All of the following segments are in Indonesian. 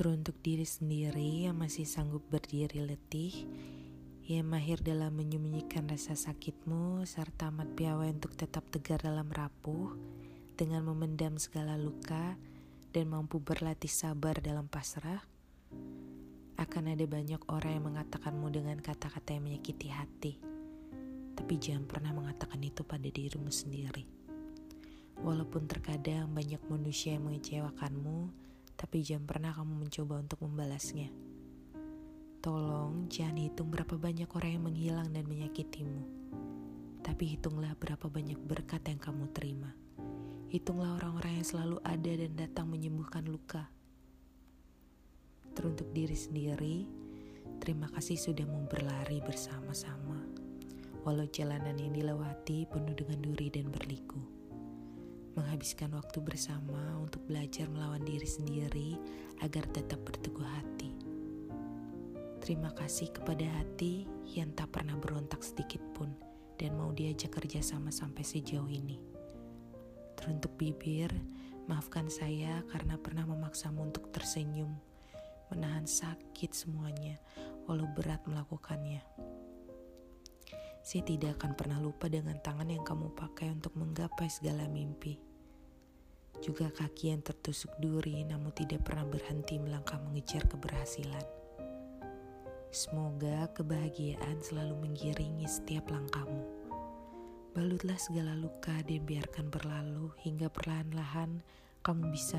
Teruntuk diri sendiri yang masih sanggup berdiri letih, yang mahir dalam menyembunyikan rasa sakitmu serta amat piawai untuk tetap tegar dalam rapuh dengan memendam segala luka dan mampu berlatih sabar dalam pasrah. Akan ada banyak orang yang mengatakanmu dengan kata-kata yang menyakiti hati, tapi jangan pernah mengatakan itu pada dirimu sendiri. Walaupun terkadang banyak manusia yang mengecewakanmu, tapi jangan pernah kamu mencoba untuk membalasnya. Tolong jangan hitung berapa banyak orang yang menghilang dan menyakitimu. Tapi hitunglah berapa banyak berkat yang kamu terima. Hitunglah orang-orang yang selalu ada dan datang menyembuhkan luka. Teruntuk diri sendiri, terima kasih sudah mau berlari bersama-sama. Walau jalanan yang dilewati penuh dengan duri dan berliku menghabiskan waktu bersama untuk belajar melawan diri sendiri agar tetap berteguh hati. Terima kasih kepada hati yang tak pernah berontak sedikit pun dan mau diajak kerja sama sampai sejauh ini. Teruntuk bibir, maafkan saya karena pernah memaksamu untuk tersenyum, menahan sakit semuanya, walau berat melakukannya. Saya tidak akan pernah lupa dengan tangan yang kamu pakai untuk menggapai segala mimpi. Juga kaki yang tertusuk duri namun tidak pernah berhenti melangkah mengejar keberhasilan. Semoga kebahagiaan selalu mengiringi setiap langkahmu. Balutlah segala luka dan biarkan berlalu hingga perlahan-lahan kamu bisa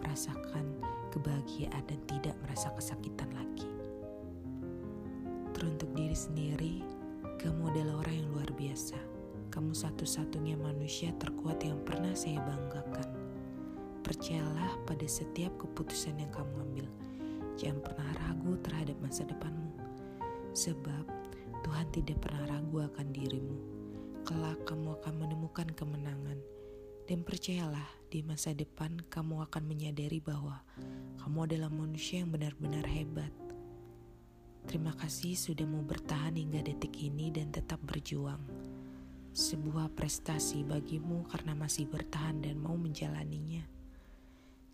merasakan kebahagiaan dan tidak merasa kesakitan lagi. Teruntuk diri sendiri, kamu adalah orang yang luar biasa. Kamu satu-satunya manusia terkuat yang pernah saya banggakan. Percayalah pada setiap keputusan yang kamu ambil. Jangan pernah ragu terhadap masa depanmu. Sebab Tuhan tidak pernah ragu akan dirimu. Kelak kamu akan menemukan kemenangan. Dan percayalah, di masa depan kamu akan menyadari bahwa kamu adalah manusia yang benar-benar hebat Terima kasih sudah mau bertahan hingga detik ini dan tetap berjuang. Sebuah prestasi bagimu karena masih bertahan dan mau menjalaninya.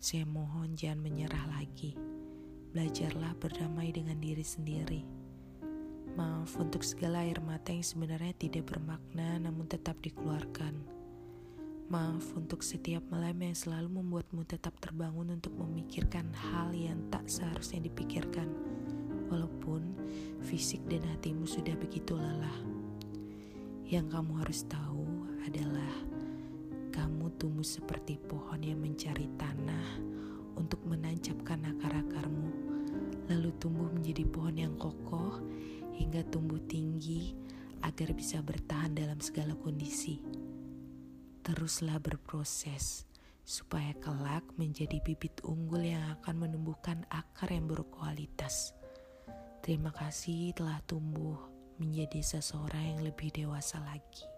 Saya mohon jangan menyerah lagi. Belajarlah berdamai dengan diri sendiri. Maaf untuk segala air mata yang sebenarnya tidak bermakna namun tetap dikeluarkan. Maaf untuk setiap malam yang selalu membuatmu tetap terbangun untuk memikirkan hal yang tak seharusnya dipikirkan walaupun fisik dan hatimu sudah begitu lelah. Yang kamu harus tahu adalah kamu tumbuh seperti pohon yang mencari tanah untuk menancapkan akar-akarmu, lalu tumbuh menjadi pohon yang kokoh hingga tumbuh tinggi agar bisa bertahan dalam segala kondisi. Teruslah berproses supaya kelak menjadi bibit unggul yang akan menumbuhkan akar yang berkualitas. Terima kasih telah tumbuh menjadi seseorang yang lebih dewasa lagi.